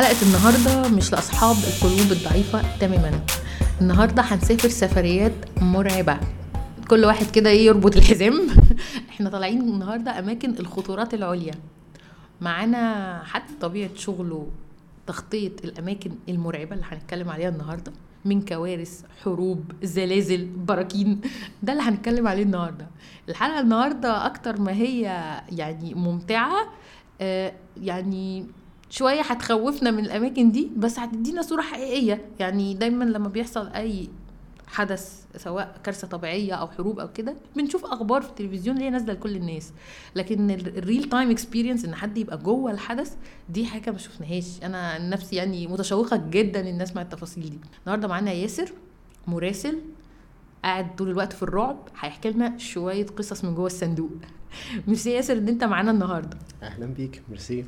حلقة النهاردة مش لأصحاب القلوب الضعيفة تماما. النهاردة هنسافر سفريات مرعبة. كل واحد كده إيه يربط الحزام. إحنا طالعين النهاردة أماكن الخطورات العليا. معانا حد طبيعة شغله تخطيط الأماكن المرعبة اللي هنتكلم عليها النهاردة. من كوارث حروب زلازل براكين. ده اللي هنتكلم عليه النهارده. الحلقة النهارده أكتر ما هي يعني ممتعة آه، يعني شوية هتخوفنا من الأماكن دي بس هتدينا صورة حقيقية. يعني دايما لما بيحصل أي حدث سواء كارثة طبيعية أو حروب أو كده بنشوف أخبار في التلفزيون اللي هي نازلة لكل الناس. لكن ال real time experience إن حد يبقى جوه الحدث دي حاجة ما شفناهاش. أنا نفسي يعني متشوقة جدا إن أسمع التفاصيل دي. النهارده معانا ياسر مراسل قاعد طول الوقت في الرعب هيحكي لنا شوية قصص من جوه الصندوق. ميرسي ياسر إن أنت معانا النهارده. أهلا بيك ميرسي.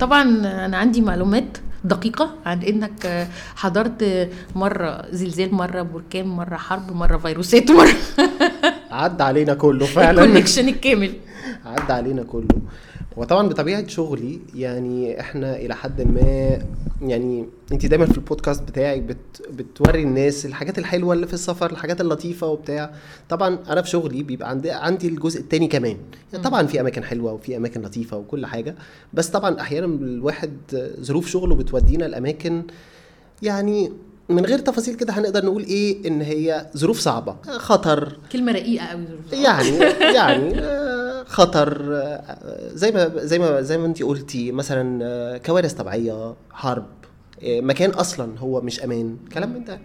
طبعا أنا عندي معلومات دقيقة عن إنك آه، حضرت مرة زلزال مرة بركان مرة حرب مرة فيروسات مرة عدى علينا كله فعلا. ال collection الكامل. عدى علينا كله. وطبعا بطبيعة شغلي يعني إحنا إلى حد ما يعني انت دايما في البودكاست بتاعك بت بتوري الناس الحاجات الحلوة اللي في السفر الحاجات اللطيفة وبتاع. طبعا أنا في شغلي بيبقى عندي عندي الجزء التاني كمان. يعني طبعا في أماكن حلوة وفي أماكن لطيفة وكل حاجة بس طبعا أحيانا الواحد ظروف شغله بتودينا الاماكن يعني من غير تفاصيل كده هنقدر نقول إيه إن هي ظروف صعبة خطر. كلمة رقيقة قوي يعني يعني آه، خطر زي ما زي ما زي ما انت قلتي مثلا آه، كوارث طبيعية حرب آه، مكان أصلا هو مش أمان كلام من ده.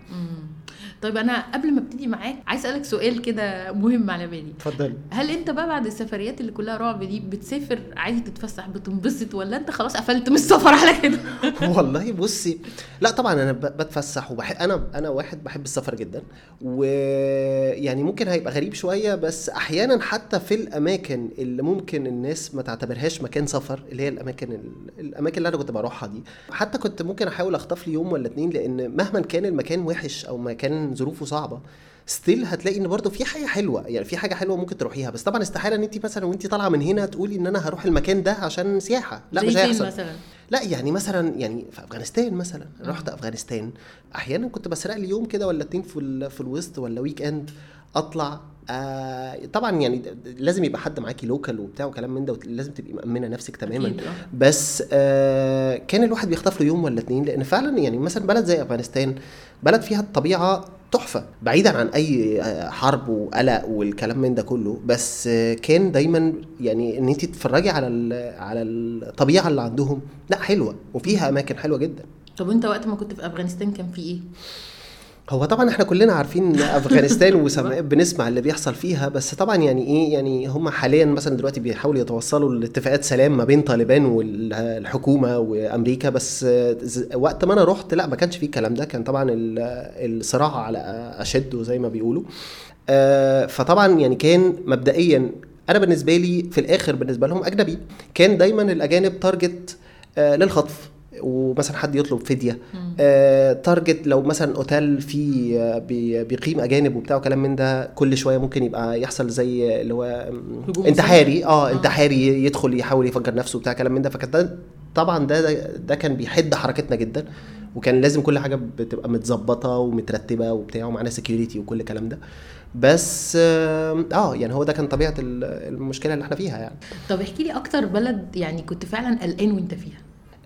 طيب أنا قبل ما أبتدي معاك عايز أسألك سؤال كده مهم على بالي. اتفضل. هل أنت بقى بعد السفريات اللي كلها رعب دي بتسافر عايز تتفسح بتنبسط ولا أنت خلاص قفلت من السفر على كده؟ والله بصي لا طبعا أنا بتفسح وبحب أنا أنا واحد بحب السفر جدا ويعني ممكن هيبقى غريب شوية بس أحيانا حتى في الأماكن اللي ممكن الناس ما تعتبرهاش مكان سفر اللي هي الأماكن ال- الأماكن اللي أنا كنت بروحها دي. حتى كنت ممكن أحاول أخطف لي يوم ولا اتنين لأن مهما كان المكان وحش أو مكان ظروفه صعبة. still هتلاقي إن برضه في حاجة حلوة يعني في حاجة حلوة ممكن تروحيها. بس طبعا استحالة إن انت مثلا وانت طالعة من هنا تقولي إن أنا هروح المكان ده عشان سياحة. لا مش هيحصل. مثلا؟ لا يعني مثلا يعني في أفغانستان مثلا. رحت أفغانستان. أحيانا كنت بسرق لي يوم كده ولا اتنين في في الوسط ولا weekend أطلع. آه طبعا يعني لازم يبقى حد معاكي لوكال وبتاع وكلام من ده ولازم تبقي مأمنة نفسك تماما. آه. بس آه كان الواحد بيخطف له يوم ولا اتنين. لأن فعلا يعني مثلا بلد زي أفغانستان بلد فيها الطبيعة تحفة بعيدا عن أي آه، حرب وقلق والكلام من ده كله بس كان دايما يعني إن انت تتفرجي على على الطبيعة اللي عندهم لأ حلوة وفيها أماكن حلوة جدا. طب انت وقت ما كنت في أفغانستان كان في إيه؟ هو طبعا إحنا كلنا عارفين أفغانستان وسمع بنسمع اللي بيحصل فيها بس طبعا يعني إيه يعني هم حاليا مثلا دلوقتي بيحاولوا يتوصلوا لاتفاقات سلام ما بين طالبان والحكومة وأمريكا بس وقت ما أنا رحت لا ما كانش فيه الكلام ده كان طبعا ال- الصراع على أشده زي ما بيقولوا. آه، فطبعا يعني كان مبدئيا أنا بالنسبة لي في الآخر بالنسبة لهم أجنبي كان دايما الأجانب target آه، للخطف. ومثلا حد يطلب فدية. آه، target لو مثلا أوتيل فيه آه، بي- بيقيم أجانب وبتاع وكلام من ده كل شوية ممكن يبقى يحصل زي اللي هو انتحاري. آه آه. انتحاري يدخل يحاول يفجر نفسه وبتاع كلام من ده. فكان طبعا ده ده- ده كان بيحد حركتنا جدا. وكان لازم كل حاجة بتبقى متظبطة ومترتبة وبتاع ومعانا سكيورتي وكل الكلام ده. بس آه يعني هو ده كان طبيعة ال- المشكلة اللي إحنا فيها يعني. طب احكي لي أكتر بلد يعني كنت فعلا قلقان وانت فيها.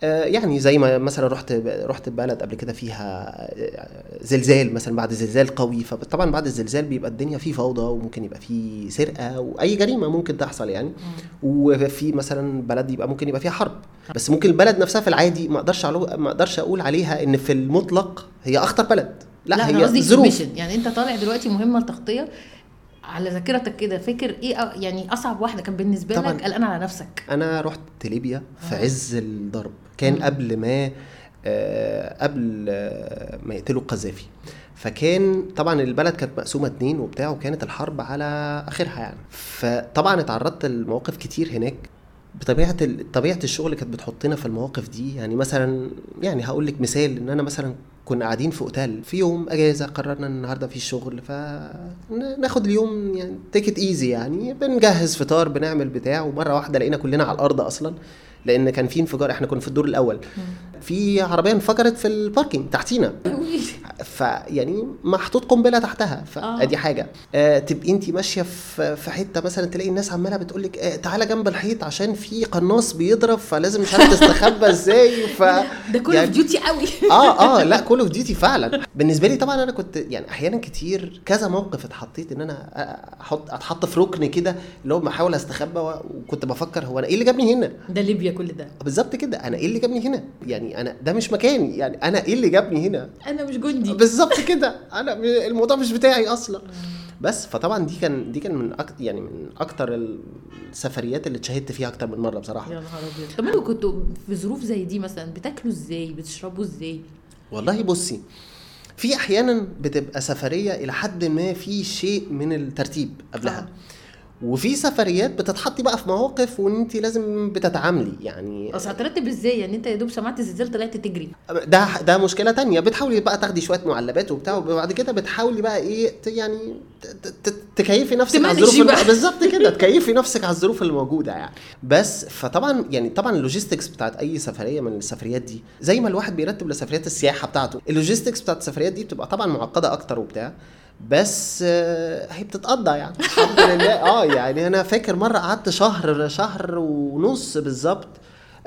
يعني زي ما مثلا رحت رحت بلد قبل كده فيها آه، زلزال مثلا بعد زلزال قوي فطبعا بعد الزلزال بيبقى الدنيا فيه فوضى وممكن يبقى فيه سرقة وأي جريمة ممكن تحصل يعني. وفي مثلا بلد يبقى ممكن يبقى فيها حرب. بس ممكن البلد نفسها في العادي ما أقدرش ما أقدرش أقول عليها إن في المطلق هي أخطر بلد. لا, لا, هي قصدي ظروف. يعني أنت طالع دلوقتي مهمة التغطيه على ذاكرتك كده فاكر إيه يعني أصعب واحدة كان بالنسبة طبعاً. لك قلقان على نفسك أنا رحت ليبيا في آه. عز الضرب كان مم. قبل ما آه، قبل آه، ما يقتلوا القذافي فكان طبعا البلد كانت مقسومة اتنين وبتاع وكانت الحرب على آخرها يعني فطبعا اتعرضت لمواقف كتير هناك بطبيعة طبيعة الشغل كانت بتحطنا في المواقف دي يعني مثلا يعني هقول لك مثال إن أنا مثلا كنا قاعدين في أوتيل. في يوم أجازة قررنا النهارده في شغل فناخد اليوم يعني take it easy يعني بنجهز فطار بنعمل بتاع ومرة واحدة لقينا كلنا على الأرض أصلا. لأن كان في انفجار إحنا كنا في الدور الأول. في عربية انفجرت في ال parking تحتينا. فيعني محطوط قنبلة تحتها آه. فادي حاجة. آه تبقي انت ماشية في في حتة مثلا تلاقي الناس عمالة بتقول لك آه تعالى جنب الحيط عشان في قناص بيضرب فلازم مش عارف تستخبى إزاي ف ده كله يعني- في ديوتي قوي. آه آه لا Call of Duty فعلا. بالنسبة لي طبعا أنا كنت يعني أحيانا كتير كذا موقف اتحطيت إن أنا أحط أتحط في ركن كده اللي هو بحاول أستخبى وكنت بفكر هو أنا إيه اللي جابني هنا؟ ده ليبيا كل ده. بالظبط كده. أنا إيه اللي جابني هنا؟ يعني أنا ده مش مكاني. يعني أنا إيه اللي جابني هنا؟ أنا مش جندي. بالظبط كده. أنا الموضوع مش بتاعي أصلا. بس فطبعا دي كان دي كان من أك... يعني من أكتر السفريات اللي اتشهدت فيها أكتر من مرة بصراحة. يا نهار أبيض. طب أنتوا كنتوا في ظروف زي دي مثلا بتاكلوا إزاي؟ بتشربوا إزاي؟ والله بصي في أحيانا بتبقى سفرية إلى حد ما في شيء من الترتيب قبلها. آه. وفي سفريات بتتحطي بقى في مواقف وان انت لازم بتتعاملي يعني أصل هترتب إزاي؟ يعني أنت يا دوب سمعت الزلزال طلعت تجري. ده ده مشكلة تانية. بتحاولي بقى تاخدي شوية معلبات وبتاع وبعد كده بتحاولي بقى إيه يعني تكيفي نفسك على الظروف بالظبط كده. تكيفي نفسك على الظروف اللي موجودة يعني. بس فطبعا يعني طبعا ال logistics بتاعت أي سفرية من السفريات دي زي ما الواحد بيرتب لسفريات السياحة بتاعته ال logistics بتاعت السفريات دي بتبقى طبعا معقدة أكتر وبتاع. بس آه، هي بتتقضى يعني الحمد لله. آه يعني أنا فاكر مرة قعدت شهر شهر ونص بالظبط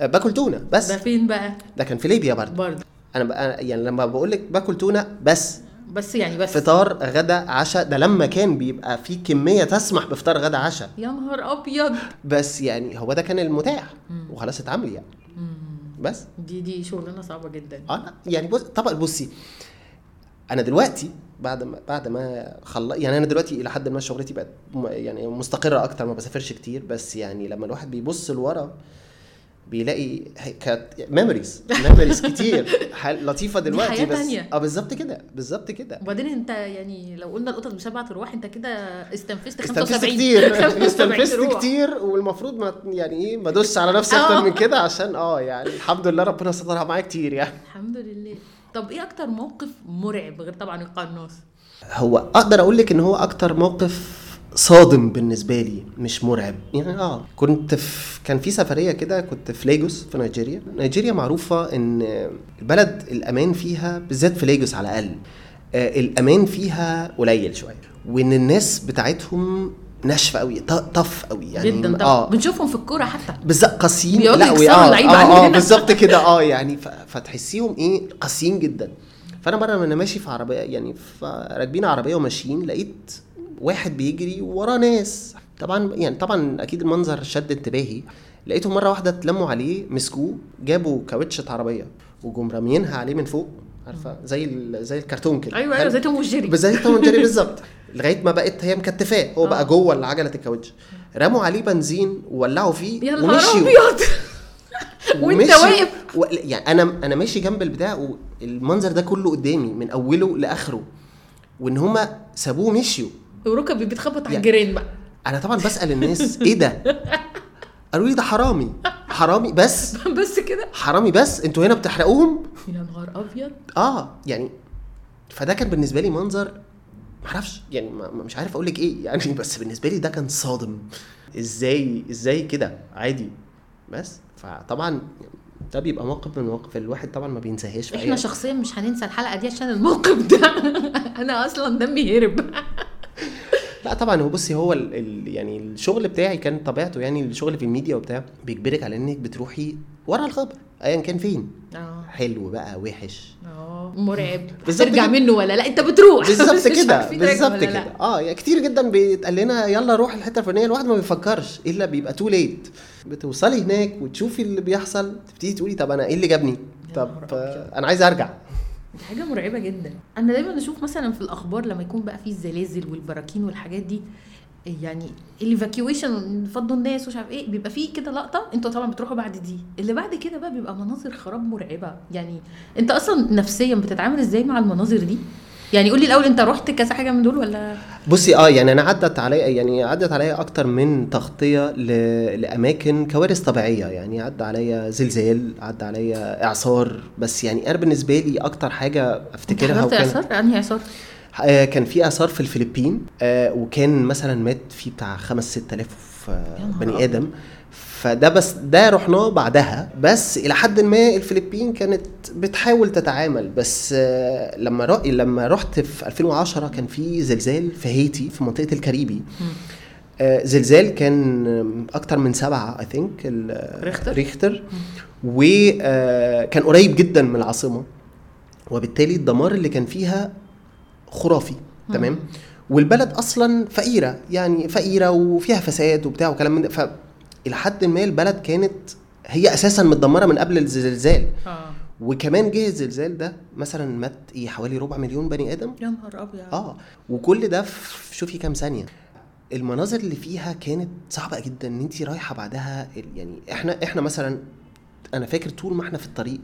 آه، باكل تونة بس. ده فين بقى؟ ده كان في ليبيا برضه. برضه. أنا يعني لما بقول لك باكل تونة بس. بس يعني بس. فطار غدا عشاء ده لما كان بيبقى في كمية تسمح بفطار غدا عشاء. يا نهار أبيض. بس يعني هو ده كان المتاح. وخلاص اتعمل يعني. مم. بس. دي دي شغلانة صعبة جدا. آه يعني بص طبعا بصي أنا دلوقتي بعد ما بعد ما خلص يعني أنا دلوقتي إلى حد ما شغلتي بقت يعني مستقرة أكتر ما بسافرش كتير بس يعني لما الواحد بيبص لورا بيلاقي كانت memories memories كتير لطيفة دلوقتي حياة بس تانية. آه بالظبط كده بالظبط كده وبعدين أنت يعني لو قلنا القطط بسبعة ارواح أنت كده استنفذت استنفذت 75 كتير 75 استنفذت. كتير والمفروض ما يعني إيه ما ادوسش على نفسي آه. أكتر من كده عشان آه يعني الحمد لله ربنا سترها معايا كتير يعني الحمد لله طب إيه أكتر موقف مرعب غير طبعا القناص هو أقدر أقول لك إن هو أكتر موقف صادم بالنسبة لي مش مرعب. يعني آه كنت في كان في سفرية كده كنت في ليجوس في نيجيريا. نيجيريا معروفة إن البلد الأمان فيها بالذات في ليجوس على الأقل آه الأمان فيها قليل شوية. وإن الناس بتاعتهم ناشفة قوي طف قوي يعني. جدا طبعا. آه. بنشوفهم في الكورة حتى. بالظبط قاسيين. لا آه آه, آه. بالظبط كده. آه يعني فتحسيهم إيه قاسيين جدا. فأنا مرة وأنا ماشي في عربية يعني راكبين عربية وماشيين لقيت واحد بيجري وراه ناس. طبعا يعني طبعا أكيد المنظر شد انتباهي. لقيتهم مرة واحدة اتلموا عليه مسكوه جابوا كاوتشة عربية وجم راميينها عليه من فوق. عارفة؟ زي زي الكرتون كده. أيوه؟ أيوه زي توم وجيري. زي توم أند جيري بالظبط. لغاية ما بقت هي مكتفاة. هو آه. بقى جوه عجله الكاوتش. رموا عليه بنزين وولعوا فيه ومشيوا. أبيض! وأنت واقف. و... يعني أنا أنا ماشي جنب البتاع والمنظر ده كله قدامي من أوله لآخره. وإن هما سابوه مشيوا وركبي بتخبط على يعني- الجيران بقى. أنا طبعا بسأل الناس إيه ده؟ قالوا لي ده حرامي. حرامي بس. بس كده؟ حرامي بس. أنتوا هنا بتحرقوهم؟ يا نهار أبيض. آه يعني فده كان بالنسبة لي منظر معرفش يعني ما مش عارف أقول لك إيه. يعني بس بالنسبة لي ده كان صادم. إزاي إزاي كده؟ عادي. بس. فطبعا ده بيبقى موقف من المواقف الواحد طبعا ما بينساهاش إحنا شخصيا مش هننسى الحلقة دي عشان الموقف ده. أنا أصلا دمي هرب. لا طبعا هو بصي هو ال ال يعني الشغل بتاعي كان طبيعته يعني الشغل في الميديا وبتاع بيجبرك على إنك بتروحي ورا الخبر ايا كان فين. آه. حلو بقى وحش. آه مرعب. بالظبط ترجع. منه ولا لا؟ أنت بتروح. بالظبط كده ترجع بالظبط كده. آه يعني كتير جدا بيتقال لنا يلا روح الحتة الفلانية. الواحد ما بيفكرش إلا بيبقى too late بتوصلي هناك وتشوفي اللي بيحصل تبتدي تقولي طب أنا إيه اللي جابني؟ طب أنا عايز أرجع. دي حاجة مرعبة جدا. أنا دايما أشوف مثلا في الأخبار لما يكون بقى فيه الزلازل والبراكين والحاجات دي يعني الايفاكيويشن فضوا الناس ومش عارف إيه بيبقى فيه كده لقطة أنتوا طبعا بتروحوا بعد دي. اللي بعد كده بقى بيبقى مناظر خراب مرعبة. يعني أنت أصلا نفسيا بتتعامل إزاي مع المناظر دي؟ يعني قولي الأول أنت رحت كذا حاجة من دول ولا؟ بصي آه يعني أنا عدت عليا يعني عدت عليا أكتر من تغطية ل... لأماكن كوارث طبيعية. يعني عدى عليا زلزال عدى عليا إعصار. بس يعني أنا بالنسبة لي أكتر حاجة أفتكرها وكان إعصار؟ أنهي إعصار؟ آه كان في إعصار في الفلبين آه وكان مثلا مات فيه بتاع خمس ست آلاف يا آه نهار بني. آدم. فده بس ده رحناه بعدها بس إلى حد ما الفلبين كانت بتحاول تتعامل. بس آه لما رأ... لما رحت في 2010 كان في زلزال في هايتي في منطقة الكاريبي. آه زلزال كان أكتر من سبعة اي ثينك ريختر؟ ريختر. وكان قريب جدا من العاصمة. وبالتالي الدمار اللي كان فيها خرافي تمام؟ والبلد أصلا فقيرة يعني فقيرة وفيها فساد وبتاع وكلام من ده. إلى حد ما البلد كانت هي أساسا متدمرة من قبل الزلزال. آه. وكمان جه الزلزال ده مثلا مات إيه حوالي ربع مليون بني آدم. يا نهار أبيض. آه. وكل ده في شوفي كام ثانية. المناظر اللي فيها كانت صعبة جدا إن انت رايحة بعدها يعني إحنا إحنا مثلا أنا فاكر طول ما إحنا في الطريق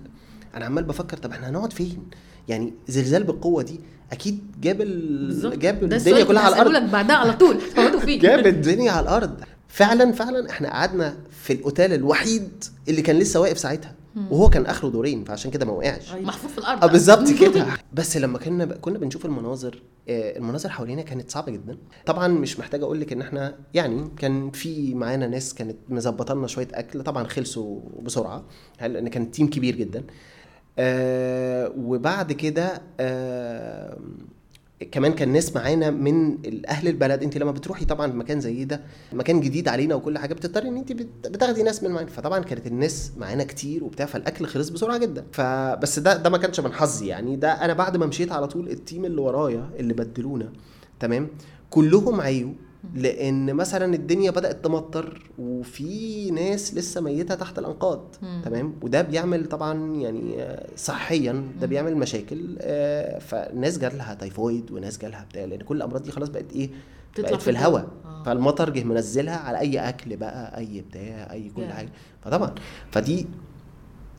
أنا عمال بفكر طب إحنا هنقعد فين؟ يعني زلزال بالقوة دي أكيد جاب ال... جاب الدنيا كلها على الأرض. لك بعدها على طول. فين؟ جاب الدنيا على الأرض. فعلا فعلا إحنا قعدنا في الأوتيل الوحيد اللي كان لسه واقف ساعتها وهو كان آخره دورين فعشان كده ما وقعش. أيوة. محفوظ في الأرض. آه بالظبط كده. بس لما كنا كنا بنشوف المناظر آه، المناظر حوالينا كانت صعبة جدا. طبعا مش محتاج أقول لك إن إحنا يعني كان في معانا ناس كانت مظبطة لنا شوية أكل طبعا خلصوا بسرعة لأن كان team كبير جدا. آه وبعد كده آه كمان كان ناس معانا من أهل البلد. انت لما بتروحي طبعا مكان زي ده مكان جديد علينا وكل حاجة بتضطري ان انت بت- بتاخدي ناس من معانا فطبعا كانت الناس معانا كتير وبتاع فالأكل خلص بسرعة جدا. فبس ده ده ما كانش من حظي يعني. ده أنا بعد ما مشيت على طول ال team اللي ورايا اللي بدلونا تمام؟ كلهم عيوا لأن مثلا الدنيا بدأت تمطر وفي ناس لسه ميتة تحت الأنقاض. تمام وده بيعمل طبعا يعني صحيا ده بيعمل مشاكل آه، فناس جالها تيفويد وناس جالها بتاع لأن كل الأمراض دي خلاص بقت إيه بقت في الهواء. آه. فالمطر جه منزلها على أي أكل بقى أي بتاع أي كل Yeah. حاجة فطبعا فدي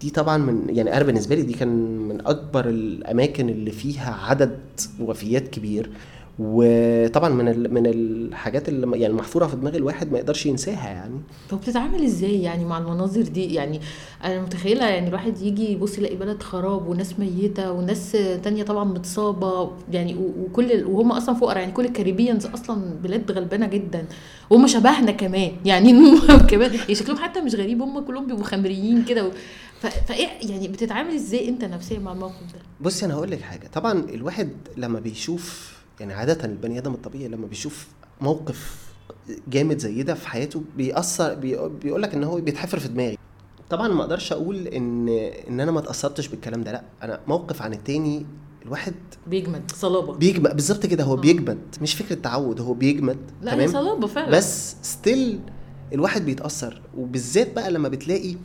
دي طبعا من يعني أنا بالنسبة لي دي كان من أكبر الأماكن اللي فيها عدد وفيات كبير وطبعا من ال- من الحاجات اللي يعني محفورة في دماغ الواحد ما يقدرش ينساها يعني طب بتتعامل إزاي يعني مع المناظر دي يعني أنا متخيلة يعني الواحد يجي يبص يلاقي بلد خراب وناس ميتة وناس تانية طبعا متصابة يعني و- وكل ال- وهم أصلا فقراء يعني كل الكاريبيانز أصلا بلاد غلبانة جدا وهم شبهنا كمان يعني كمان يعني شكلهم حتى مش غريب هم كلهم بيبقوا خمريين كده و- فايه يعني بتتعامل إزاي أنت نفسيا مع الموقف ده؟ بصي أنا هقول لك حاجة طبعا الواحد لما بيشوف يعني عادة البني آدم الطبيعي لما بيشوف موقف جامد زي ده في حياته بيأثر بيه بيقول لك إن هو بيتحفر في دماغي. طبعا ما أقدرش أقول إن إن أنا ما اتاثرتش بالكلام ده لأ أنا موقف عن التاني الواحد بيجمد صلابة. بيجمد بالظبط كده هو آه. بيجمد مش فكرة تعود هو بيجمد لا هي صلابة فعلا. بس still الواحد بيتأثر وبالذات بقى لما بتلاقي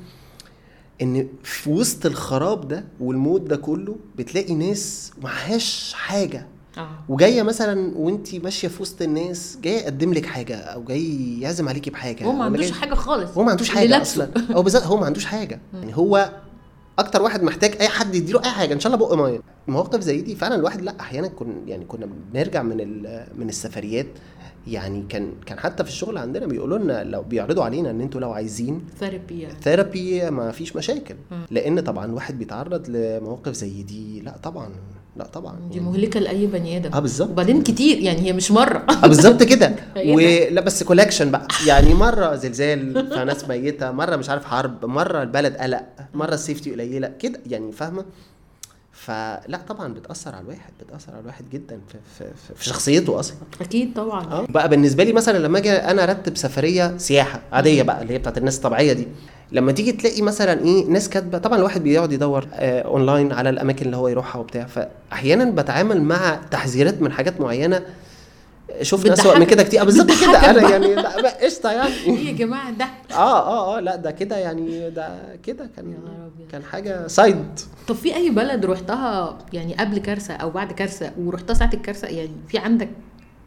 إن في وسط الخراب ده والموت ده كله بتلاقي ناس معهاش حاجة. آه. وجاية مثلا وانت ماشية في وسط الناس جاي يقدم لك حاجة أو جاي يعزم عليكي بحاجة. هو ما عندوش حاجة خالص. هو ما عندوش حاجة. أصلا. هو بالذات هو ما عندوش حاجة. يعني هو أكتر واحد محتاج أي حد يديله أي حاجة إن شاء الله بق مية. مواقف زي دي فعلا الواحد لأ أحيانا كن يعني كنا بنرجع من من السفريات. يعني كان كان حتى في الشغل عندنا بيقولوا لنا لو بيعرضوا علينا إن أنتوا لو عايزين therapy يعني. therapy ما فيش مشاكل. لأن طبعا الواحد بيتعرض لمواقف زي دي لأ طبعا لا طبعا. دي مهلكة لأي بني آدم. آه بالظبط. وبعدين كتير يعني هي مش مرة. آه بالظبط كده. ولا بس collection بقى. يعني مرة زلزال فناس ميتة مرة مش عارف حرب مرة البلد قلق مرة ال safety قليلة كده يعني فاهمة؟ فلا طبعا بتأثر على الواحد بتأثر على الواحد جدا في, في, في, في شخصيته أصلا. أكيد طبعا. آه. بقى بالنسبة لي مثلا لما أجي أنا أرتب سفرية سياحة عادية بقى اللي هي بتاعت الناس الطبيعية دي. لما تيجي تلاقي مثلا إيه ناس كاتبة طبعا الواحد بيقعد يدور آه اونلاين على الأماكن اللي هو يروحها وبتاع فاحيانا بتعامل مع تحذيرات من حاجات معينة شفنا اسوء من. كده كتير آه، بالظبط كده أنا. يعني قشطة يعني إيه يا جماعة ده آه آه آه لا ده كده يعني ده كده كان. كان حاجة سايد طب في أي بلد رحتها يعني قبل كارثة أو بعد كارثة ورحتها ساعة الكارثة يعني في عندك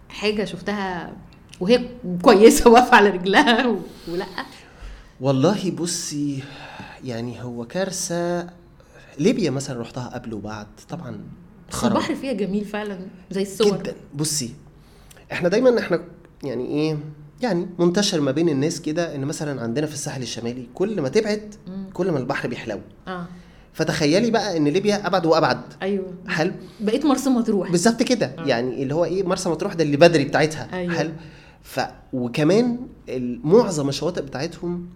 حاجة شفتها وهي كويسة واقفة على رجلها. ولا والله بصي يعني هو كارثة. ليبيا مثلا رحتها قبل وبعد طبعا بس خراب البحر فيها جميل فعلا زي الصور. جدا. بصي إحنا دايما إحنا يعني إيه يعني منتشر ما بين الناس كده إن مثلا عندنا في الساحل الشمالي كل ما تبعد كل ما البحر بيحلو. آه. فتخيلي بقى إن ليبيا أبعد وأبعد. أيوه. حلو. بقيت مرسى مطروح. بالظبط كده. آه. يعني اللي هو إيه مرسى مطروح ده اللي بدري بتاعتها. أيوة. حلو. ف وكمان معظم الشواطئ بتاعتهم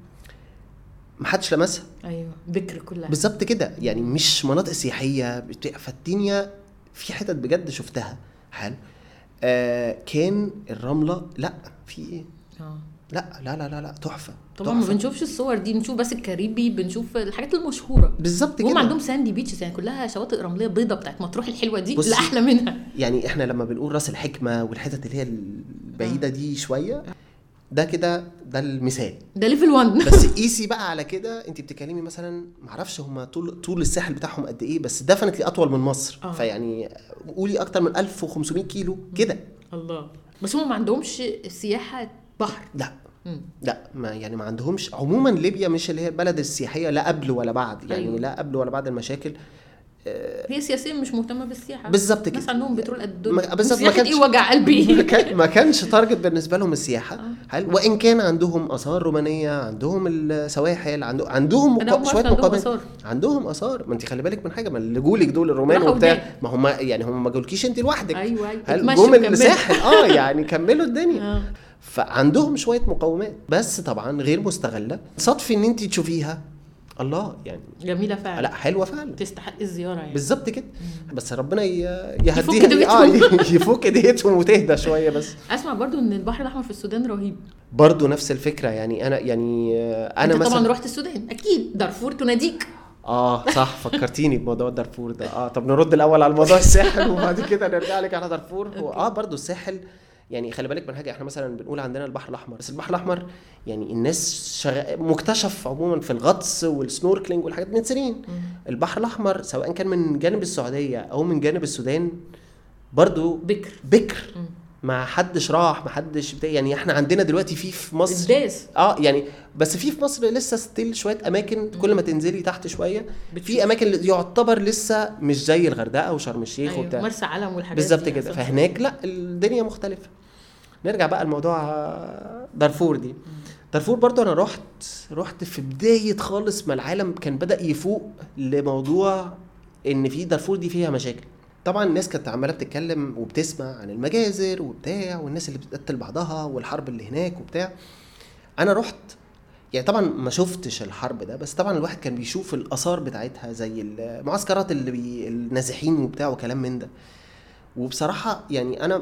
محدش لمسها. أيوه بكر كلها. بالظبط كده. يعني مش مناطق سياحية فالدنيا في حتت بجد شفتها. حلو. آه كان الرملة لا في إيه؟ آه. لا لا لا لا لا تحفة طبعا ما. بنشوفش الصور دي بنشوف بس الكاريبي بنشوف الحاجات المشهورة. بالظبط هم كده. عندهم sandy beaches يعني كلها شواطئ رملية بيضة بتاعت مطروح الحلوة دي. لا أحلى منها. يعني إحنا لما بنقول رأس الحكمة والحتت اللي هي البعيدة دي شوية ده كده ده المثال. ده level 1 بس قيسي بقى على كده انت بتتكلمي مثلا معرفش هم طول طول الساحل بتاعهم قد إيه بس definitely أطول من مصر. آه. فيعني قولي أكتر من 1500 كيلو كده. الله. بس هم ما عندهمش سياحة بحر. لا. مم. لا ما يعني ما عندهمش. عموما ليبيا مش اللي هي البلد السياحية لا قبل ولا بعد. يعني أيوة. أيوه. لا قبل ولا بعد المشاكل. هي سياسيا مش مهتمة بالسياحة بالظبط كده. الناس عندهم بترول قد الدنيا بالظبط، ما كانش- إيه وجع قلبي ما كانش تارجت بالنسبة لهم السياحة آه. حلو وإن كان عندهم آثار رومانية عندهم السواحل عندهم عندهم مقا... شوية عندهم مقامات آثار. عندهم آثار ما أنت خلي بالك من حاجة ما اللي جولك دول الرومان وبتاع. ما هم يعني هم ما جولكيش أنت لوحدك أيوه أيوه جم. الساحل آه يعني كملوا الدنيا آه. فعندهم شوية مقومات بس طبعا غير مستغلة صدفه إن أنت تشوفيها الله يعني جميلة فعلا. لا حلوة فعلا. تستحق الزيارة يعني. بالظبط كده. بس ربنا يفك يهديها آه دنيتهم. يفك ديتهم وتهدى شوية بس. أسمع برضو إن البحر الأحمر في السودان رهيب. برضه نفس الفكرة. يعني أنا يعني آه، أنا أنت مثلا طبعا رحت السودان. أكيد. دارفور تناديك. آه صح. فكرتيني بموضوع دارفور ده. آه طب نرد الأول على موضوع الساحل وبعد كده نرجع لك على دارفور. آه برضه الساحل يعني خلي بالك من حاجة إحنا مثلا بنقول عندنا البحر الأحمر بس البحر الأحمر يعني الناس شغ... مكتشف عموما في الغطس وال snorkeling والحاجات من سنين البحر الأحمر سواء كان من جانب السعودية أو من جانب السودان برضه بكر بكر. ما حدش راح ما حدش بتاع يعني إحنا عندنا دلوقتي في في مصر الداس آه يعني بس في في مصر لسه still شوية أماكن كل ما تنزلي تحت شوية. في أماكن يعتبر لسه مش زي الغردقة وشرم الشيخ أيوة. وبتاع مرسى علم والحاجات بالظبط كده. فهناك لا الدنيا مختلفة نرجع بقى لموضوع دارفور دي. دارفور برضو أنا رحت رحت في بداية خالص ما العالم كان بدأ يفوق لموضوع إن في دارفور دي فيها مشاكل. طبعا الناس كانت عمالة بتتكلم وبتسمع عن المجازر وبتاع والناس اللي بتقتل بعضها والحرب اللي هناك وبتاع. أنا رحت يعني طبعا ما شفتش الحرب ده بس طبعا الواحد كان بيشوف الآثار بتاعتها زي المعسكرات اللي بي النازحين وبتاع وكلام من ده. وبصراحة يعني أنا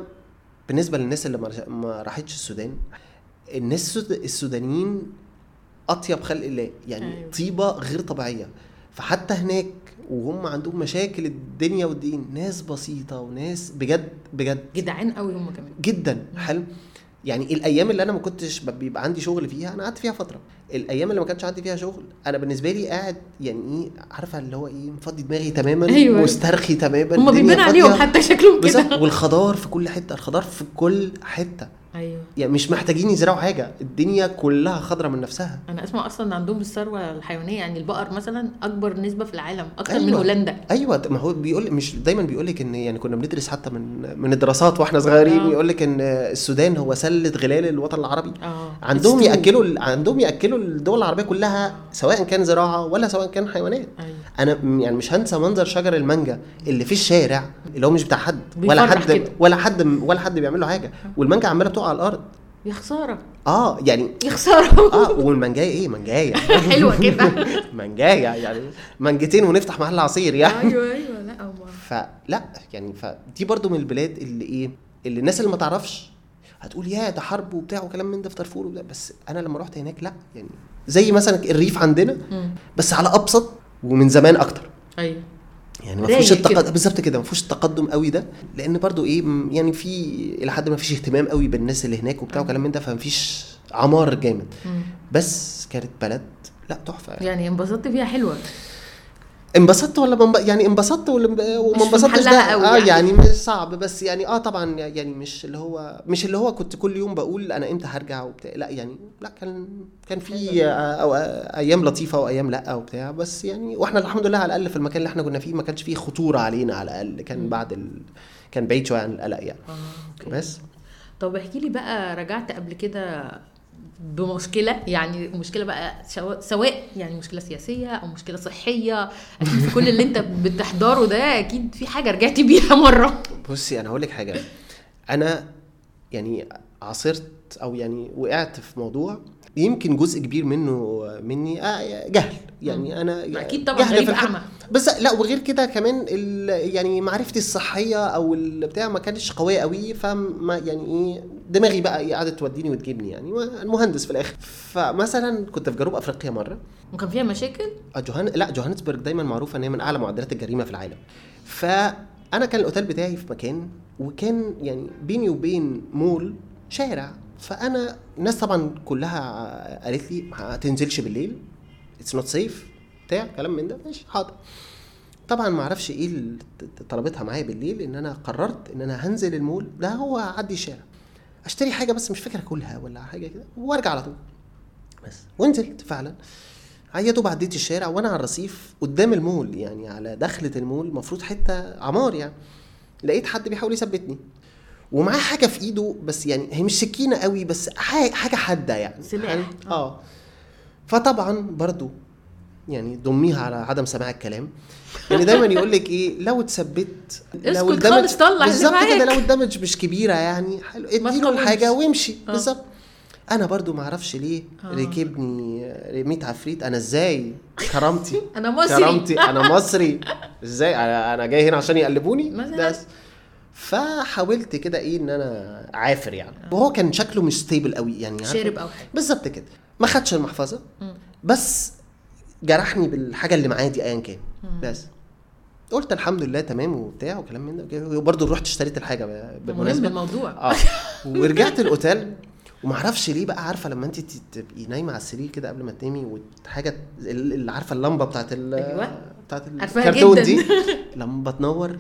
بالنسبة للناس اللي ما راحتش السودان الناس السود- السودانيين أطيب خلق الله يعني. أيوة. طيبة غير طبيعية فحتى هناك وهم عندهم مشاكل الدنيا والدين ناس بسيطة وناس بجد بجد جدعان قوي هم كمان جدا حلو يعني الأيام اللي أنا ما كنتش بيبقى عندي شغل فيها أنا قعدت فيها فترة الأيام اللي ما كانش عندي فيها شغل أنا بالنسبة لي قاعد يعني إيه عارفة اللي هو إيه مفضي دماغي تماما أيوة. مسترخي تماما هم بيبان عليهم. حتى شكلهم كده والخضار في كل حتة الخضار في كل حتة أيوه. يعني مش محتاجين يزرعوا حاجة الدنيا كلها خضرة من نفسها. أنا أسمع أصلا عندهم الثروة الحيوانية يعني البقر مثلا أكبر نسبة في العالم أكتر من أيوة. هولندا. أيوه ما هو بيقول مش دايما بيقول لك إن يعني كنا بندرس حتى من من الدراسات وإحنا صغيرين آه. يقول لك إن السودان هو سلة غلال الوطن العربي. آه. عندهم الستو. يأكلوا عندهم يأكلوا الدول العربية كلها سواء كان زراعة ولا سواء كان حيوانات. أيوه. أنا يعني مش هنسى منظر شجر المانجا اللي في الشارع اللي هو مش بتاع حد ولا حد كده. ولا حد ولا حد بيعمل له حاجة. والمانجا عمالة تقع على الأرض. يا خسارة. آه يعني يا خسارة. آه والمانجاية إيه مانجاية؟ حلوة كده. مانجاية يعني مانجتين ونفتح محل عصير يعني. أيوه أيوه لا هم فلا يعني فدي برضو من البلاد اللي إيه اللي الناس اللي ما تعرفش هتقول يا ده حرب وبتاع وكلام من ده في دارفور وبتاع. بس أنا لما رحت هناك لا يعني زي مثلا الريف عندنا. بس على أبسط ومن زمان أكتر. أيوه. يعني ما فيهوش كده. التقدم بالظبط كده ما فيهوش التقدم قوي ده لأن برضو إيه يعني في إلى حد ما فيش اهتمام قوي بالناس اللي هناك وبتاع وكلام من ده فما فيش عمار جامد. بس كانت بلد لا تحفة يعني. يعني انبسطت فيها حلوة انبسطت ولا منب... يعني انبسطت ولا وما انبسطتش ده قوي آه يعني. يعني مش صعب بس يعني آه طبعا يعني مش اللي هو مش اللي هو كنت كل يوم بقول أنا إمتى هرجع وبتاع لا يعني لا كان كان في آه أو آه أيام لطيفة وأيام لا وبتاع بس يعني وإحنا الحمد لله على الأقل في المكان اللي إحنا كنا فيه ما كانش فيه خطورة علينا على الأقل كان بعد ال... كان بعيد شوية عن القلق يعني. أوكي. بس. طب احكي لي بقى رجعت قبل كده بمشكلة يعني مشكلة بقى سواء يعني مشكلة سياسية أو مشكلة صحية أكيد في كل اللي أنت بتحضره ده أكيد في حاجة رجعتي بيها مرة بصي أنا هقول لك حاجة أنا يعني عاصرت أو يعني وقعت في موضوع يمكن جزء كبير منه مني آه جهل يعني أنا أكيد طبعاً جهل. أعمى. بس لا وغير كده كمان يعني معرفتي الصحية أو البتاع ما كانتش قوية قوي فما يعني إيه دماغي بقى إيه قعدت توديني وتجيبني يعني المهندس في الآخر. فمثلا كنت في جنوب أفريقيا مرة. وكان فيها مشاكل؟ آه، جوهان لا جوهانسبرج دايما معروفة إن هي من أعلى معدلات الجريمة في العالم. فأنا كان الأوتيل بتاعي في مكان وكان يعني بيني وبين مول شارع. فأنا الناس طبعا كلها قالت لي ما تنزلش بالليل it's not safe بتاع كلام من ده ماشي حاضر. طبعا ما أعرفش إيه اللي طلبها معايا بالليل إن أنا قررت إن أنا هنزل المول. ده هو عدي الشارع أشتري حاجة بس مش فاكر اكلها ولا حاجة كده وأرجع على طول. بس ونزلت فعلا. يا دوب عديت الشارع وأنا على الرصيف قدام المول يعني على دخلة المول المفروض حتة عمار يعني. لقيت حد بيحاول يثبتني. ومعاه حاجة في إيده بس يعني هي مش سكينة قوي بس حاجة حادة يعني. سلاح. يعني آه. فطبعا برضو يعني ضميها على عدم سماع الكلام. يعني دايما يقول لك إيه لو اتثبت اسكت الدمج- خالص، طلع اللي بالظبط. كده لو الدمج مش كبيرة يعني حلو اديله. الحاجة وامشي. آه. بالظبط. أنا برضو ما أعرفش ليه آه. ركبني ميت عفريت أنا إزاي؟ كرامتي؟ أنا مصري. كرامتي. أنا مصري. إزاي؟ أنا أنا جاي هنا عشان يقلبوني. بس. فحاولت كده إيه إن أنا عافر يعني. وهو كان شكله مش stable قوي يعني؟ شارب أو حاجة. بالظبط كده. ما خدش المحفظة. بس جرحني بالحاجة اللي معاه دي ايا كان. بس. قلت الحمد لله تمام وبتاع وكلام من ده. وبرضه رحت اشتريت الحاجة بالمناسبه الموضوع. آه. ورجعت الأوتيل ومعرفش ليه بقى عارفة لما أنت تبقي نايمة على السرير كده قبل ما تنامي وحاجة اللي عارفة اللمبة بتاعت ال أيوة. بتاعت الكرتون. دي. لما تنور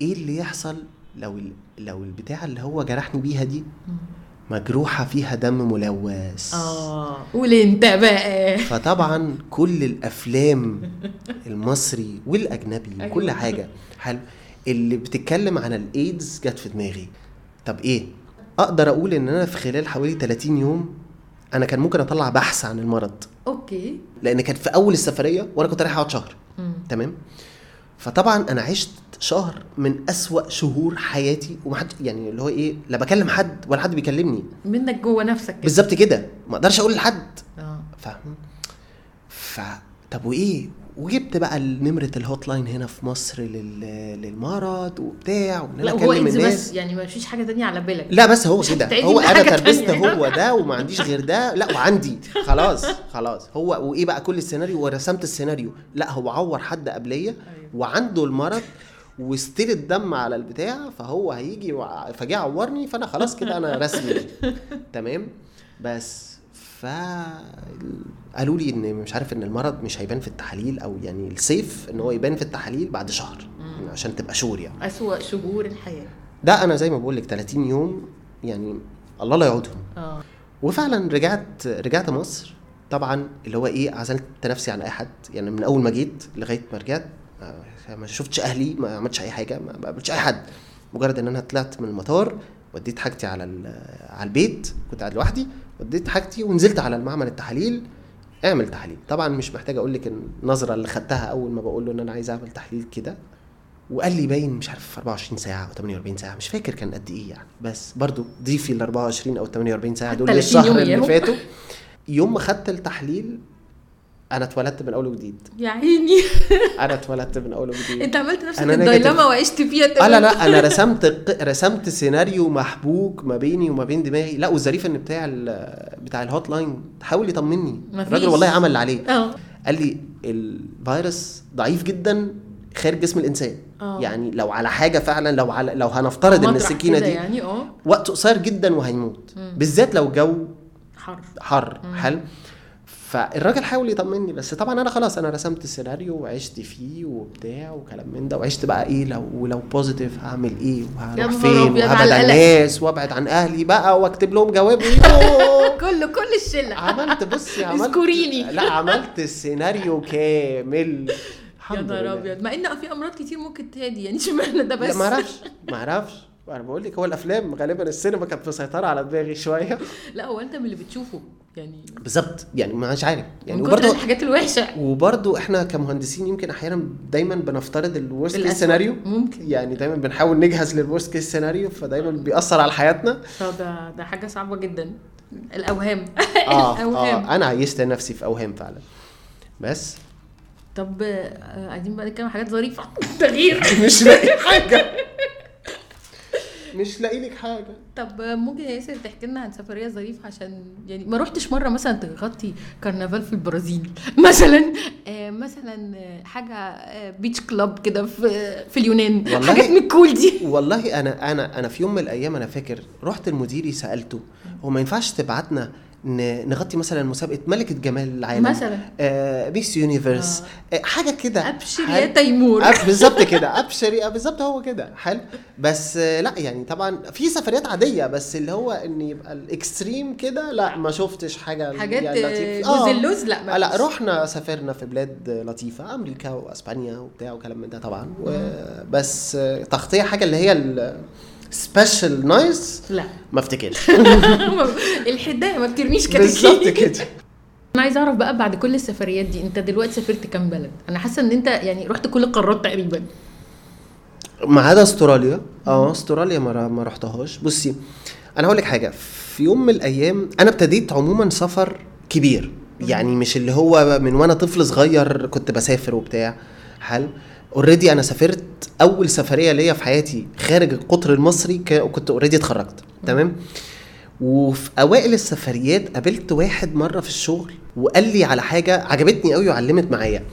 إيه اللي يحصل لو. لو البتاعة اللي هو جرحني بيها دي مجروحة فيها دم ملوث. آه. قول أنت بقى. فطبعا كل الأفلام المصري والأجنبي أيوة. وكل حاجة. حلو اللي بتتكلم عن الإيدز جت في دماغي. طب إيه؟ أقدر أقول إن أنا في خلال حوالي 30 يوم أنا كان ممكن أطلع بحث عن المرض. أوكي. لأن كانت في أول السفرية وأنا كنت رايح أقعد شهر. تمام؟ فطبعا أنا عشت شهر من أسوأ شهور حياتي ومحد يعني اللي هو إيه لا بكلم حد ولا حد بيكلمني. منك جوه نفسك كده. بالظبط كده. ما أقدرش أقول لحد. آه. فاهم؟ ف طب وإيه؟ وجبت بقى نمرة ال hotline هنا في مصر لل... للمرض وبتاع وإن أنا أكلم الناس. بس يعني ما فيش حاجة تانية على بالك. لا بس هو كده. هو أنا تربست. هو ده وما عنديش غير ده. لا وعندي. خلاص خلاص. هو وإيه بقى كل السيناريو؟ ورسمت السيناريو. لا هو عور حد قبليه أيوة. وعنده المرض. و still الدم على البتاع فهو هيجي فجه عورني فأنا خلاص كده أنا رسمي تمام؟ بس ف قالوا لي إن مش عارف إن المرض مش هيبان في التحاليل أو يعني السيف إن هو يبان في التحاليل بعد شهر عشان تبقى شور يعني. أسوأ شهور الحياة. ده أنا زي ما بقول لك 30 يوم يعني الله لا يعودهم. آه. وفعلا رجعت رجعت مصر. طبعا اللي هو إيه عزلت نفسي عن أي حد. يعني من أول ما جيت لغاية ما رجعت ما- ما شفتش أهلي ما عملتش أي حاجة ما قابلتش أي حد. مجرد إن أنا طلعت من المطار وديت حاجتي على على البيت كنت قاعد لوحدي وديت حاجتي ونزلت على المعمل التحاليل اعمل تحاليل طبعا مش محتاج أقول لك النظرة اللي خدتها أول ما بقول له إن أنا عايز أعمل تحليل كده. وقال لي باين مش عارف في 24 ساعة أو 48 ساعة مش فاكر كان قد إيه يعني. بس برضو ضيفي ال 24 أو 48 ساعة دول 30 للشهر يوم اللي. فاتوا. يوم ما خدت التحليل أنا اتولدت من أول وجديد. يا عيني. أنا اتولدت من أول وجديد. أنت عملت نفسك ال dilemma. وعشت فيها تمام لا لا أنا رسمت رسمت سيناريو محبوك ما بيني وما بين دماغي. لا والظريف إن بتاع ال- بتاع ال hotline حاول يطمني. الراجل والله عمل اللي عليه. آه. قال لي الفيروس ضعيف جدا خارج جسم الإنسان. آه. يعني لو على حاجة فعلا لو على لو هنفترض إن السكينة دي يعني آه. وقت قصير جدا وهيموت. بالذات لو جو حر. حر. حلو. فالراجل حاول يطمني بس طبعا أنا خلاص أنا رسمت السيناريو وعشت فيه وبتاع وكلام من ده وعشت بقى إيه لو لو positive هعمل إيه؟ وهروح فين؟ وهبعد عن. الناس وأبعد عن أهلي بقى وأكتب لهم جواب. كله كل الشلة. عملت بصي عملت اذكريني. لا عملت السيناريو كامل. يا الحمد نهار. أبيض. مع إن في أمراض كتير ممكن تهدي يعني اشمعنى ده بس؟ ما أعرفش ما أعرفش أنا بقول لك هو الأفلام غالبا السينما كانت مسيطره على دماغي شوية. لا هو أنت من اللي بتشوفه. يعني بالظبط. يعني مش عارف. يعني وبرضه الحاجات الوحشة. وبرضه إحنا كمهندسين يمكن أحيانا دايما بنفترض ال worst case. scenario ممكن. يعني دايما بنحاول نجهز لل worst case scenario فدايما بيأثر على حياتنا. فده ده حاجة صعبة جدا. الأوهام. آه الأوهام. آه أنا عيشت نفسي في أوهام فعلا. بس. طب آه، عايزين بقى نتكلم حاجات ظريفة. تغيير. مش لاقي حاجة. مش لاقي لك حاجة. طب آه، ممكن يا ياسر تحكي لنا عن سفرية ظريفة عشان يعني ما روحتش مرة مثلا تغطي كرنفال في البرازيل. مثلا آه مثلا آه، حاجة آه beach club كده في في اليونان. والله- حاجات من ال cool دي. والله أنا أنا أنا في يوم من الأيام أنا فاكر رحت لمديري سالته هو ما ينفعش تبعتنا نغطي مثلا مسابقة ملكة جمال العالم. مثلا. آه Miss Universe آه. حاجة كده. أبشر يا تيمور. بالظبط كده. أبشر آه، بالظبط هو كده. حلو. بس آه، لا يعني طبعا في سفريات عادية بس اللي هو إن يبقى ال extreme كده لا ما شفتش حاجة حاجات يعني آه، لطيفة. جوز آه. اللوز لا ما آه، لا. رحنا سافرنا في بلاد لطيفة أمريكا وأسبانيا وبتاع وكلام من ده طبعا. بس آه، تغطية حاجة اللي هي ال special nice لا. ما افتكرش الحداية ما بترميش كتاكيت بالظبط كده. أنا عايزة أعرف بقى بعد كل السفريات دي أنت دلوقتي سافرت كام بلد؟ أنا حاسة إن أنت يعني رحت كل القارات تقريبا. ما عدا أستراليا. آه أستراليا ما ما رحتهاش. بصي أنا هقول لك حاجة. في يوم من الأيام أنا ابتديت عموما سفر كبير. يعني مش اللي هو من وأنا طفل صغير كنت بسافر وبتاع. حلو. already أنا سافرت أول سفرية ليا في حياتي خارج القطر المصري كنت already اتخرجت. تمام؟ وفي أوائل السفريات قابلت واحد مرة في الشغل وقال لي على حاجة عجبتني قوي وعلمت معايا.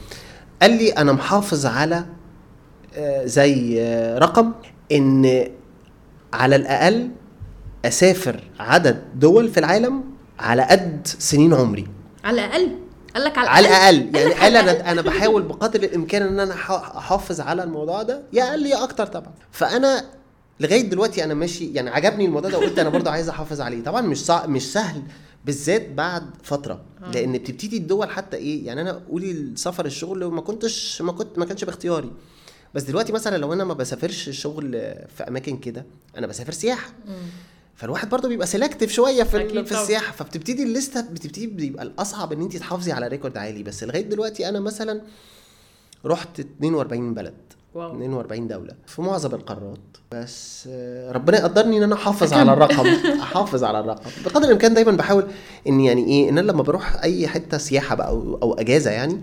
قال لي أنا محافظ على آه، زي آه، رقم إن على الأقل أسافر عدد دول في العالم على قد سنين عمري. على الأقل؟ قال لك على على الأقل الأقل. يعني قال أنا أنا بحاول بقدر الإمكان إن أنا أحافظ على الموضوع ده. يا أقل يا أكتر طبعا. فأنا لغاية دلوقتي أنا ماشي يعني عجبني الموضوع ده وقلت أنا برضه عايز أحافظ عليه. طبعا مش صع... مش سهل بالذات بعد فترة. لأن بتبتدي الدول حتى إيه يعني أنا قولي السفر الشغل ما كنتش ما كنت ما كانش باختياري. بس دلوقتي مثلا لو أنا ما بسافرش شغل في أماكن كده أنا بسافر سياحة. فالواحد برضه بيبقى selective شوية في في طبعاً. السياحة. فبتبتدي الليسته بتبتدي بيبقى الأصعب إن انت تحافظي على record عالي. بس لغاية دلوقتي أنا مثلا رحت 42 بلد wow. 42 دولة في معظم القارات. بس ربنا يقدرني إن أنا أحافظ على الرقم. أحافظ على الرقم. بقدر الإمكان دايما بحاول إن يعني إيه إن أنا لما بروح أي حتة سياحة بقى أو, أو أجازة يعني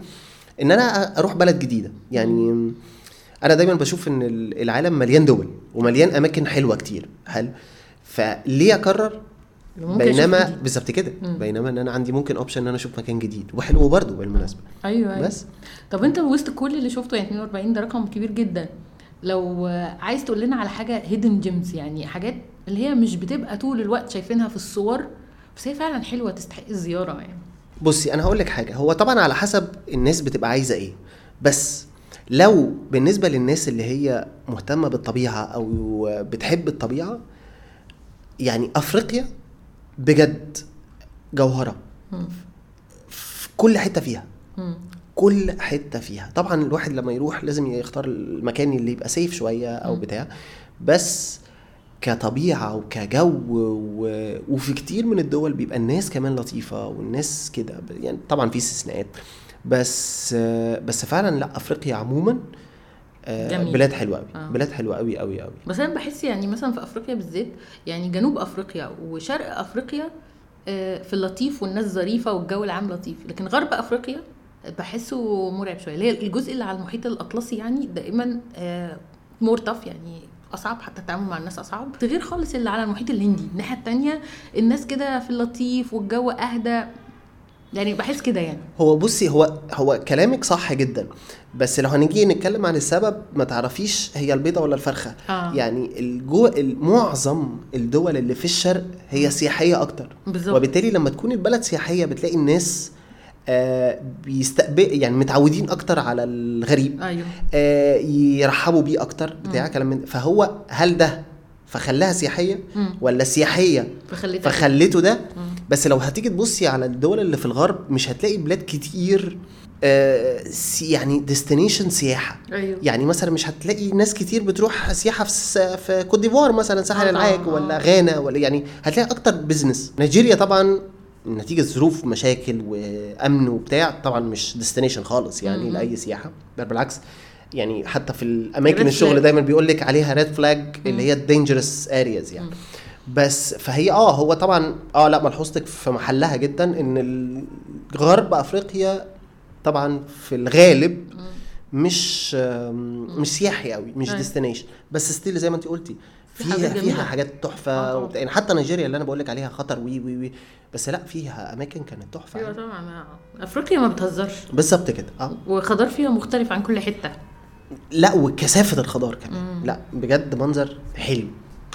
إن أنا أروح بلد جديدة. يعني أنا دايما بشوف إن ال- العالم مليان دول ومليان أماكن حلوة كتير. حلو فليه أكرر؟ بينما. بالظبط كده. بينما إن أنا عندي ممكن اوبشن إن أنا أشوف مكان جديد. وحلو برضه بالمناسبة. أيوه أيوه. بس. طب أنت وسط كل اللي شفته يعني 42 ده رقم كبير جدا. لو عايز تقول لنا على حاجة هيدن جيمز يعني حاجات اللي هي مش بتبقى طول الوقت شايفينها في الصور بس هي فعلا حلوة تستحق الزيارة يعني. بصي أنا هقول لك حاجة. هو طبعا على حسب الناس بتبقى عايزة إيه. بس لو بالنسبة للناس اللي هي مهتمة بالطبيعة أو بتحب الطبيعة يعني أفريقيا بجد جوهرة. في كل حتة فيها. مم. كل حتة فيها. طبعا الواحد لما يروح لازم يختار المكان اللي يبقى سيف شوية أو بتاع. بس كطبيعة وكجو و... وفي كتير من الدول بيبقى الناس كمان لطيفة والناس كده. يعني طبعا في استثناءات. بس بس فعلا لا أفريقيا عموما آه، جميل. بلاد حلوة قوي آه. بلاد حلوة قوي قوي قوي بس أنا بحس يعني مثلا في أفريقيا بالذات يعني جنوب أفريقيا وشرق أفريقيا آه، في اللطيف والناس ظريفة والجو العام لطيف. لكن غرب أفريقيا بحسه مرعب شوية. اللي هي الجزء اللي على المحيط الأطلسي يعني دائما مور تف يعني أصعب حتى التعامل مع الناس أصعب. غير خالص اللي على المحيط الهندي. الناحية التانية الناس كده في اللطيف والجو أهدى. يعني بحس كده يعني. هو بصي هو هو كلامك صح جدا بس لو هنيجي نتكلم عن السبب ما تعرفيش هي البيضة ولا الفرخة. آه. يعني الجو معظم الدول اللي في الشرق هي سياحية أكتر. بالظبط. وبالتالي لما تكون البلد سياحية بتلاقي الناس آه بيستقبل يعني متعودين أكتر على الغريب أيوه. آه يرحبوا بيه أكتر بتاع كلام من فهو هل ده فخلاها سياحية مم. ولا سياحية فخليتها فخليته ده؟ بس لو هتيجي تبصي على الدول اللي في الغرب مش هتلاقي بلاد كتير آه يعني destination سياحة. أيوه. يعني مثلا مش هتلاقي ناس كتير بتروح سياحة في س- في كوت ديفوار مثلا ساحل آه العاج طبعاً، ولا آه. غانا ولا يعني هتلاقي أكتر business نيجيريا طبعا نتيجة ظروف مشاكل وأمن وبتاع طبعا مش destination خالص يعني مم. لأي سياحة بل بالعكس. يعني حتى في الأماكن الشغل. دايما بيقول لك عليها red flag اللي هي ال dangerous areas يعني. بس فهي آه هو طبعا آه لا ملحوظتك في محلها جدا إن غرب أفريقيا طبعا في الغالب مش مش سياحي قوي مش أيوة. destination. بس still زي ما انت قلتي في فيها حاجات. فيها حاجات آه تحفه. وبتاع- يعني حتى نيجيريا اللي أنا بقول لك عليها خطر وي وي وي. بس لا فيها أماكن كانت تحفة. أيوه. طبعا. أفريقيا ما بتهزرش. بالظبط كده. آه. وخضار فيها مختلف عن كل حتة. لا وكثافة الخضار كمان. لا بجد منظر حلو.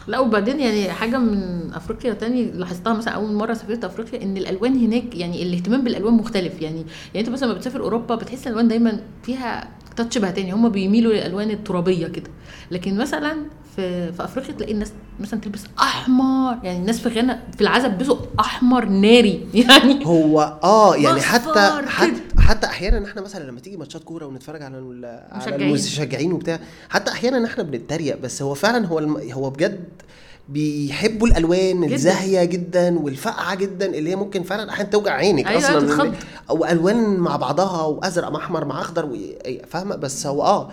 لا وبعدين يعني حاجة من أفريقيا تاني لاحظتها مثلا أول مرة سافرت أفريقيا إن الألوان هناك يعني الاهتمام بالألوان مختلف. يعني يعني أنت مثلا لما بتسافر أوروبا بتحس الألوان دايما فيها تاتش بهتاني هم بيميلوا للألوان الترابية كده. لكن مثلا في في أفريقيا تلاقي الناس مثلا تلبس أحمر. يعني الناس في غانا في العزب بيلبسوا أحمر ناري. يعني هو آه يعني حتى. حتى حتى أحيانا إحنا مثلا لما تيجي ماتشات كورة ونتفرج على على مشجعين. المشجعين وبتاع حتى أحيانا إحنا بنتريق بس هو فعلا هو الم... هو بجد بيحبوا الألوان جداً. الزاهية جدا والفاقعة جدا اللي هي ممكن فعلا أحيانا توجع عينك أيوة، أصلا تتخض. أو ألوان مع بعضها وأزرق مع أحمر مع أخضر و... فاهمة بس هو آه.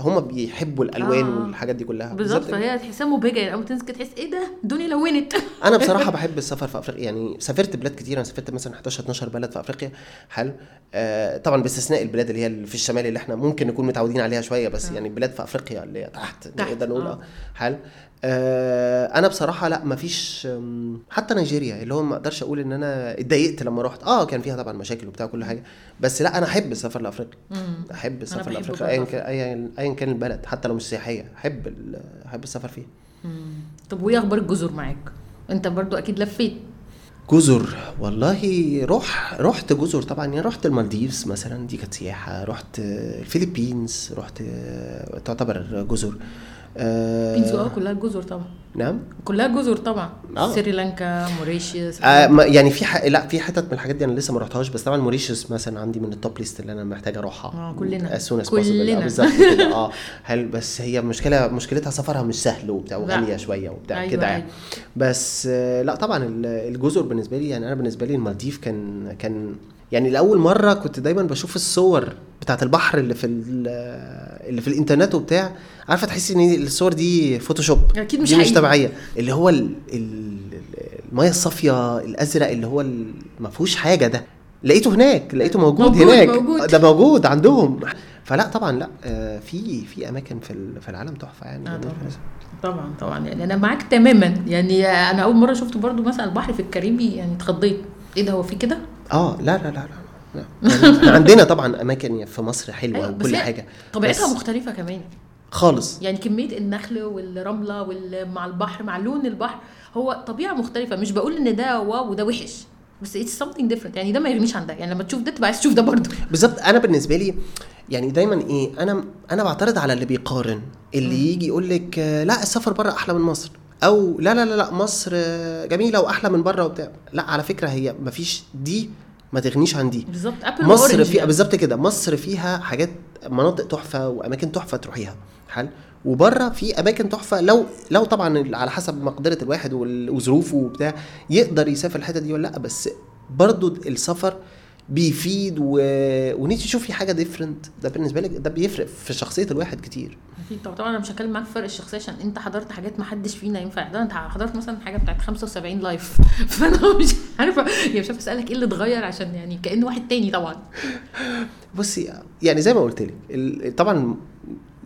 هم بيحبوا الألوان آه. والحاجات دي كلها. بالظبط فهي تحسها مبهجة. يعني أول تنزل تحس إيه ده؟ الدنيا لونت. أنا بصراحة بحب السفر في أفريقيا. يعني سافرت بلاد كتير. أنا سافرت مثلا 11 12 بلد في أفريقيا. حلو. آه طبعا باستثناء البلاد اللي هي في الشمال اللي إحنا ممكن نكون متعودين عليها شوية بس يعني بلاد في أفريقيا اللي هي تحت نقدر نقول. آه. آه. حلو. آه أنا بصراحة لا مفيش حتى نيجيريا اللي هو ما أقدرش أقول إن أنا اتضايقت لما رحت. آه كان فيها طبعا مشاكل وبتاع كل حاجة بس لا أنا أحب السفر لأفريقيا. أحب السفر لأفريقيا ايا كان ايا كان البلد حتى لو مش سياحية أحب أحب السفر فيها. طب وإيه أخبار الجزر معاك؟ أنت برضو أكيد لفيت. جزر والله روح رحت جزر طبعا يعني رحت المالديفز مثلا دي كانت سياحة. رحت الفلبينز رحت تعتبر جزر. آه، آه كلها جزر طبعا نعم كلها جزر طبعا آه. سريلانكا موريشيوس آه يعني في ح... لا في حتت من الحاجات دي أنا لسه ما رحتهاش بس طبعا موريشيوس مثلا عندي من ال top list اللي أنا محتاج أروحها آه، كلنا. as possible. كلنا. آه بالظبط كده آه هل بس هي مشكلة مشكلتها سفرها مش سهل وبتاع. وغالية شوية وبتاع أيوة، كده يعني أيوة. بس آه، لا طبعا ال- الجزر بالنسبة لي يعني أنا بالنسبة لي المالديف كان كان يعني لأول مرة كنت دايما بشوف الصور بتاعت البحر اللي في ال- اللي في الإنترنت وبتاع عارفة تحسي إن الصور دي فوتوشوب أكيد مش دي مش. طبيعية اللي هو ال- ال- المية الصافية الأزرق اللي هو ما فيهوش حاجة ده لقيته هناك لقيته موجود, موجود، هناك موجود. ده موجود عندهم فلا طبعا لا آه، في في أماكن في في العالم تحفة يعني. آه،. طبعا. طبعا طبعا. يعني أنا معاك تماما. يعني أنا أول مرة شفت برضو مثلا البحر في الكاريبي يعني اتخضيت. إيه ده هو في كده؟ آه لا لا لا لا. يعني إحنا عندنا طبعا أماكن في مصر حلوة أيوة، وكل حاجة. طبيعتها بس مختلفة كمان. خالص. يعني كمية النخل والرملة وال- مع البحر مع لون البحر هو طبيعة مختلفة. مش بقول إن ده wow وده وحش. بس it's something different. يعني ده ما يرميش عن ده. يعني لما تشوف ده تبقى عايز تشوف ده برضه. بالظبط. أنا بالنسبة لي يعني دايما إيه أنا أنا بعترض على اللي بيقارن. اللي يجي يقول لك لا السفر بره أحلى من مصر. أو لا لا لا لا مصر جميلة وأحلى من بره. وبتاع. لا على فكرة هي مفيش دي ما تغنيش عن دي. بالظبط. قبل مصر فيها يعني. بالظبط كده. مصر فيها حاجات مناطق تحفة وأماكن تحفة تروحيها. حلو وبره في اماكن تحفه لو لو طبعا على حسب مقدرة الواحد وظروفه وبتاع يقدر يسافر الحتة دي ولا لأ بس برضو السفر بيفيد و... ونيجي تشوفي حاجة different ده بالنسبة لك ده بيفرق في شخصية الواحد كتير. أكيد طبعا. طبعا أنا مش هتكلم معاك فرق الشخصية عشان أنت حضرت حاجات ما حدش فينا ينفع. ده انت حضرت مثلا حاجة بتاعت 75 لايف فأنا مش عارفة. يعني مش عارفة أسألك إيه اللي اتغير عشان يعني كانه واحد تاني طبعا. بصي يعني زي ما قلت لك طبعا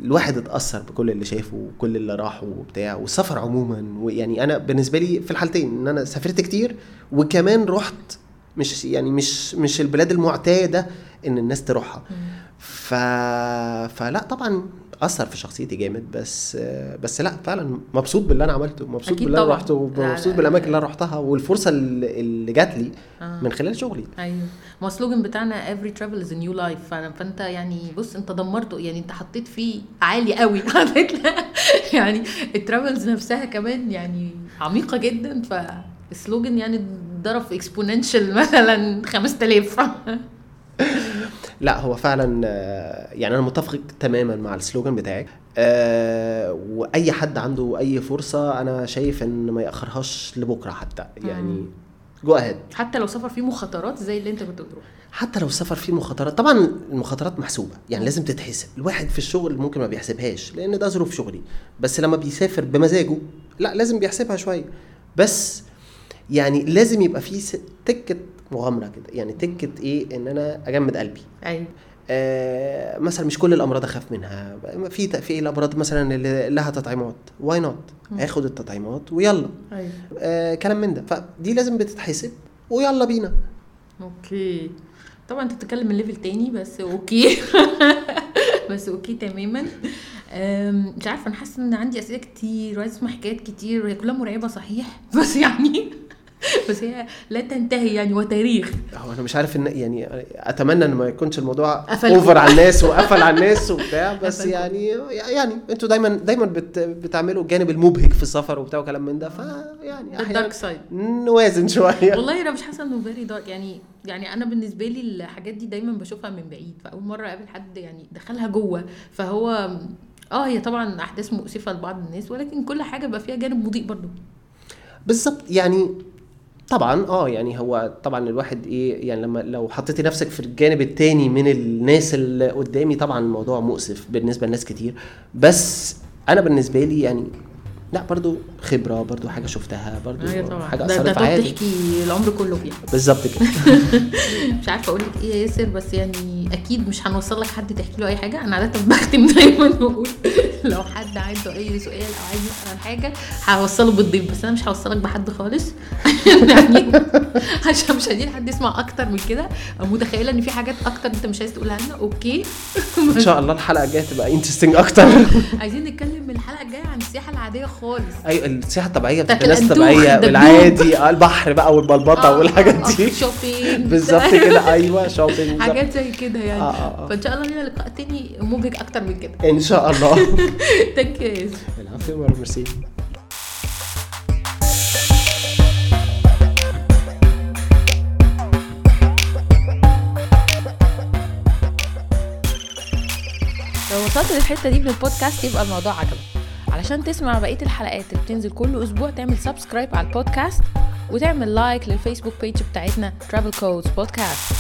الواحد اتأثر بكل اللي شافه وكل اللي راحه وبتاع والسفر عموما ويعني أنا بالنسبة لي في الحالتين إن أنا سافرت كتير وكمان رحت مش يعني مش مش البلاد المعتادة إن الناس تروحها. ف... فلا طبعا اثر في شخصيتي جامد بس بس لا فعلا مبسوط باللي أنا عملته مبسوط باللي أنا. رحته ومبسوط بالأماكن اللي أنا رحتها والفرصة اللي جات لي آه. من خلال شغلي. أيوه. ما ال slogan بتاعنا every travel is a new life فأنت يعني بص أنت دمرته يعني أنت حطيت فيه عالي قوي. يعني ال travels نفسها كمان يعني عميقة جدا فال slogan يعني ضرب exponential مثلا 5000 لا هو فعلا آه، يعني أنا متفق تماما مع ال slogan بتاعك. آه، وأي حد عنده أي فرصة أنا شايف إن ما يأخرهاش لبكرة حتى. يعني go ahead حتى لو سفر فيه مخاطرات زي اللي أنت كنت بتروح. حتى لو السفر فيه مخاطرات طبعا المخاطرات محسوبة. يعني لازم تتحسب. الواحد في الشغل ممكن ما بيحسبهاش لأن ده ظروف شغلي. بس لما بيسافر بمزاجه لا لازم بيحسبها شوية. بس يعني لازم يبقى فيه تكة مغامرة كده. يعني تكه إيه؟ إن أنا أجمد قلبي. أيوه. آه مثلا مش كل الأمراض أخاف منها. في في الأمراض مثلا اللي لها تطعيمات. why not اخد التطعيمات ويلا. أيوه. آه كلام من ده. فدي لازم بتتحسب ويلا بينا. okay. طبعا أنت بتتكلم من level تاني بس okay. بس okay تماما. مش عارفة أنا حاسة إن عندي أسئلة كتير وعايز أسمع حكايات كتير. وهي كلها مرعبة صحيح؟ بس يعني بس هي لا تنتهي يعني وتاريخ هو أنا مش عارف إن يعني أتمنى إن ما يكونش الموضوع. over على الناس وقفل على الناس وبتاع بس. يعني يعني أنتوا دايما دايما بت بتعملوا الجانب المبهج في السفر وبتاع وكلام من ده فيعني الدارك سايد نوازن شوية. والله أنا مش حاسة إنه very dark يعني يعني أنا بالنسبة لي الحاجات دي دايما بشوفها من بعيد فأول مرة أقابل حد يعني دخلها جوه فهو آه هي طبعا أحداث مؤسفة لبعض الناس ولكن كل حاجة بقى فيها جانب مضيء برضو. بالظبط يعني طبعا آه يعني هو طبعا الواحد إيه يعني لما لو حطيتي نفسك في الجانب التاني من الناس اللي قدامي طبعا الموضوع مؤسف بالنسبة لناس كتير. بس أنا بالنسبة لي يعني لا برضو خبرة برضو حاجة شفتها برضو أيوه طبعا. حاجة أثرت في حياتي تحكي العمر كله فيها. بالظبط كده. مش عارفة أقول لك إيه يا ياسر بس يعني أكيد مش هنوصل لك حد تحكي له أي حاجة. أنا عادة بختم دايما وأقول. لو حد عنده أي سؤال أو عايز يسأل حاجة هوصله بالضيف بس أنا مش هوصلك بحد خالص. يعني عشان مش عايزين حد يسمع أكتر من كده. متخيلة إن في حاجات أكتر أنت مش عايز تقولها لنا؟ okay. إن شاء الله الحلقة الجاية تبقى interesting أكتر. عايزين نتكلم من الحلقة الجاية عن السياحة العادية خالص. أيوه السياحة الطبيعية بتاعت الناس الطبيعيه الدبدوب. بالعادي آه البحر بقى والبلبطة آه، والحاجات آه، دي. shopping بالظبط كده. أيوه shopping حاجات زي كده يعني. آه، آه، آه. فإن شاء الله لينا لقاء تاني مبهج أكتر من كده. إن شاء الله. لو وصلت للحتة دي من البودكاست يبقى الموضوع عجبك. علشان تسمع بقية الحلقات اللي بتنزل كل أسبوع تعمل subscribe على البودكاست وتعمل لايك للفيسبوك بيج بتاعتنا Travel Codes Podcast.